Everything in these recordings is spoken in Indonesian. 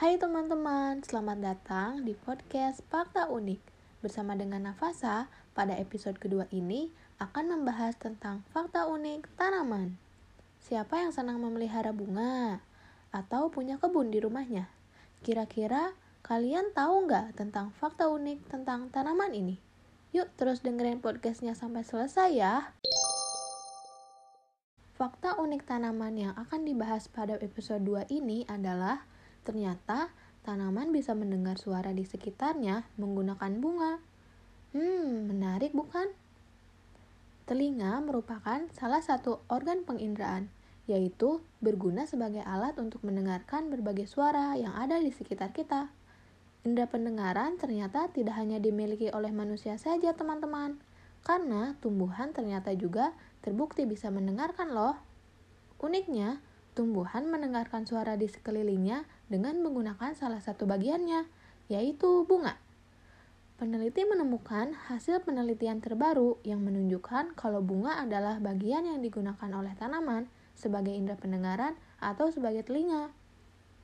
Hai teman-teman, selamat datang di podcast Fakta Unik. Bersama dengan Nafasa, pada episode kedua ini akan membahas tentang fakta unik tanaman. Siapa yang senang memelihara bunga? Atau punya kebun di rumahnya? Kira-kira kalian tahu nggak tentang fakta unik tentang tanaman ini? Yuk terus dengerin podcastnya sampai selesai ya. Fakta unik tanaman yang akan dibahas pada episode 2 ini adalah Ternyata tanaman bisa mendengar suara di sekitarnya menggunakan bunga. Hmm, menarik bukan? Telinga merupakan salah satu organ penginderaan, yaitu berguna sebagai alat untuk mendengarkan berbagai suara yang ada di sekitar kita. Indra pendengaran ternyata tidak hanya dimiliki oleh manusia saja, teman-teman, karena tumbuhan ternyata juga terbukti bisa mendengarkan loh. Uniknya, tumbuhan mendengarkan suara di sekelilingnya dengan menggunakan salah satu bagiannya, yaitu bunga. Peneliti menemukan hasil penelitian terbaru yang menunjukkan kalau bunga adalah bagian yang digunakan oleh tanaman sebagai indera pendengaran atau sebagai telinga.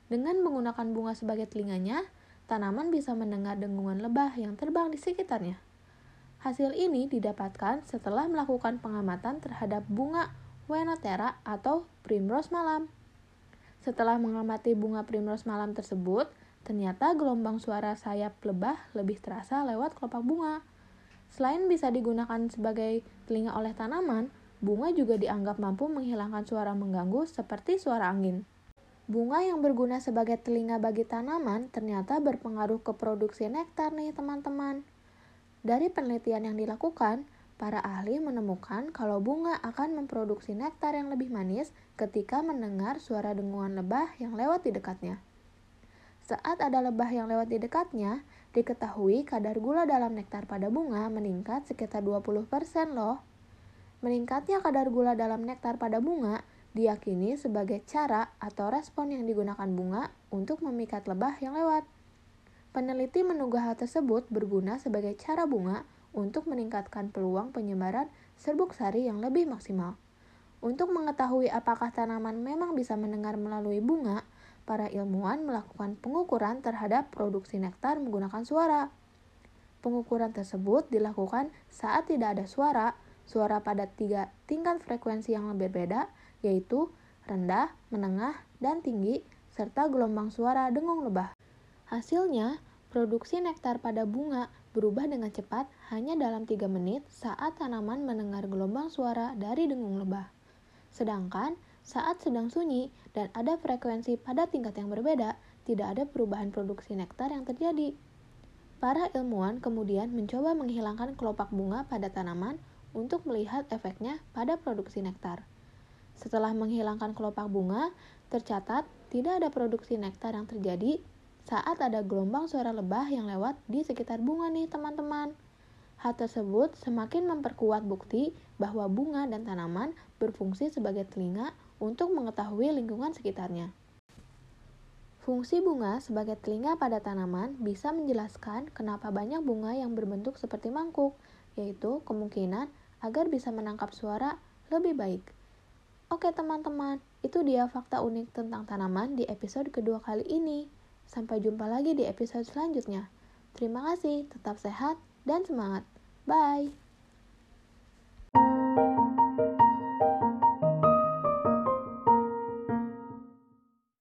Dengan menggunakan bunga sebagai telinganya, tanaman bisa mendengar dengungan lebah yang terbang di sekitarnya. Hasil ini didapatkan setelah melakukan pengamatan terhadap bunga Wenotera atau primrose malam. Setelah mengamati bunga primrose malam tersebut, ternyata gelombang suara sayap lebah lebih terasa lewat kelopak bunga. Selain bisa digunakan sebagai telinga oleh tanaman, bunga juga dianggap mampu menghilangkan suara mengganggu seperti suara angin. Bunga yang berguna sebagai telinga bagi tanaman ternyata berpengaruh ke produksi nektar nih teman-teman. Dari penelitian yang dilakukan, Para ahli menemukan kalau bunga akan memproduksi nektar yang lebih manis ketika mendengar suara dengungan lebah yang lewat di dekatnya. Saat ada lebah yang lewat di dekatnya, diketahui kadar gula dalam nektar pada bunga meningkat sekitar 20% loh. Meningkatnya kadar gula dalam nektar pada bunga diyakini sebagai cara atau respon yang digunakan bunga untuk memikat lebah yang lewat. Peneliti menduga hal tersebut berguna sebagai cara bunga untuk meningkatkan peluang penyebaran serbuk sari yang lebih maksimal. Untuk mengetahui apakah tanaman memang bisa mendengar melalui bunga, para ilmuwan melakukan pengukuran terhadap produksi nektar menggunakan suara. Pengukuran tersebut dilakukan saat tidak ada suara, suara pada tiga tingkat frekuensi yang berbeda, yaitu rendah, menengah, dan tinggi, serta gelombang suara dengung lebah. Hasilnya, produksi nektar pada bunga berubah dengan cepat hanya dalam 3 menit saat tanaman mendengar gelombang suara dari dengung lebah. Sedangkan saat sedang sunyi dan ada frekuensi pada tingkat yang berbeda, tidak ada perubahan produksi nektar yang terjadi. Para ilmuwan kemudian mencoba menghilangkan kelopak bunga pada tanaman untuk melihat efeknya pada produksi nektar. Setelah menghilangkan kelopak bunga, tercatat tidak ada produksi nektar yang terjadi saat ada gelombang suara lebah yang lewat di sekitar bunga nih teman-teman. Hal tersebut semakin memperkuat bukti bahwa bunga dan tanaman berfungsi sebagai telinga untuk mengetahui lingkungan sekitarnya. Fungsi bunga sebagai telinga pada tanaman bisa menjelaskan kenapa banyak bunga yang berbentuk seperti mangkuk, yaitu kemungkinan agar bisa menangkap suara lebih baik. Oke teman-teman, itu dia fakta unik tentang tanaman di episode kedua kali ini. Sampai jumpa lagi di episode selanjutnya. Terima kasih, tetap sehat dan semangat. Bye.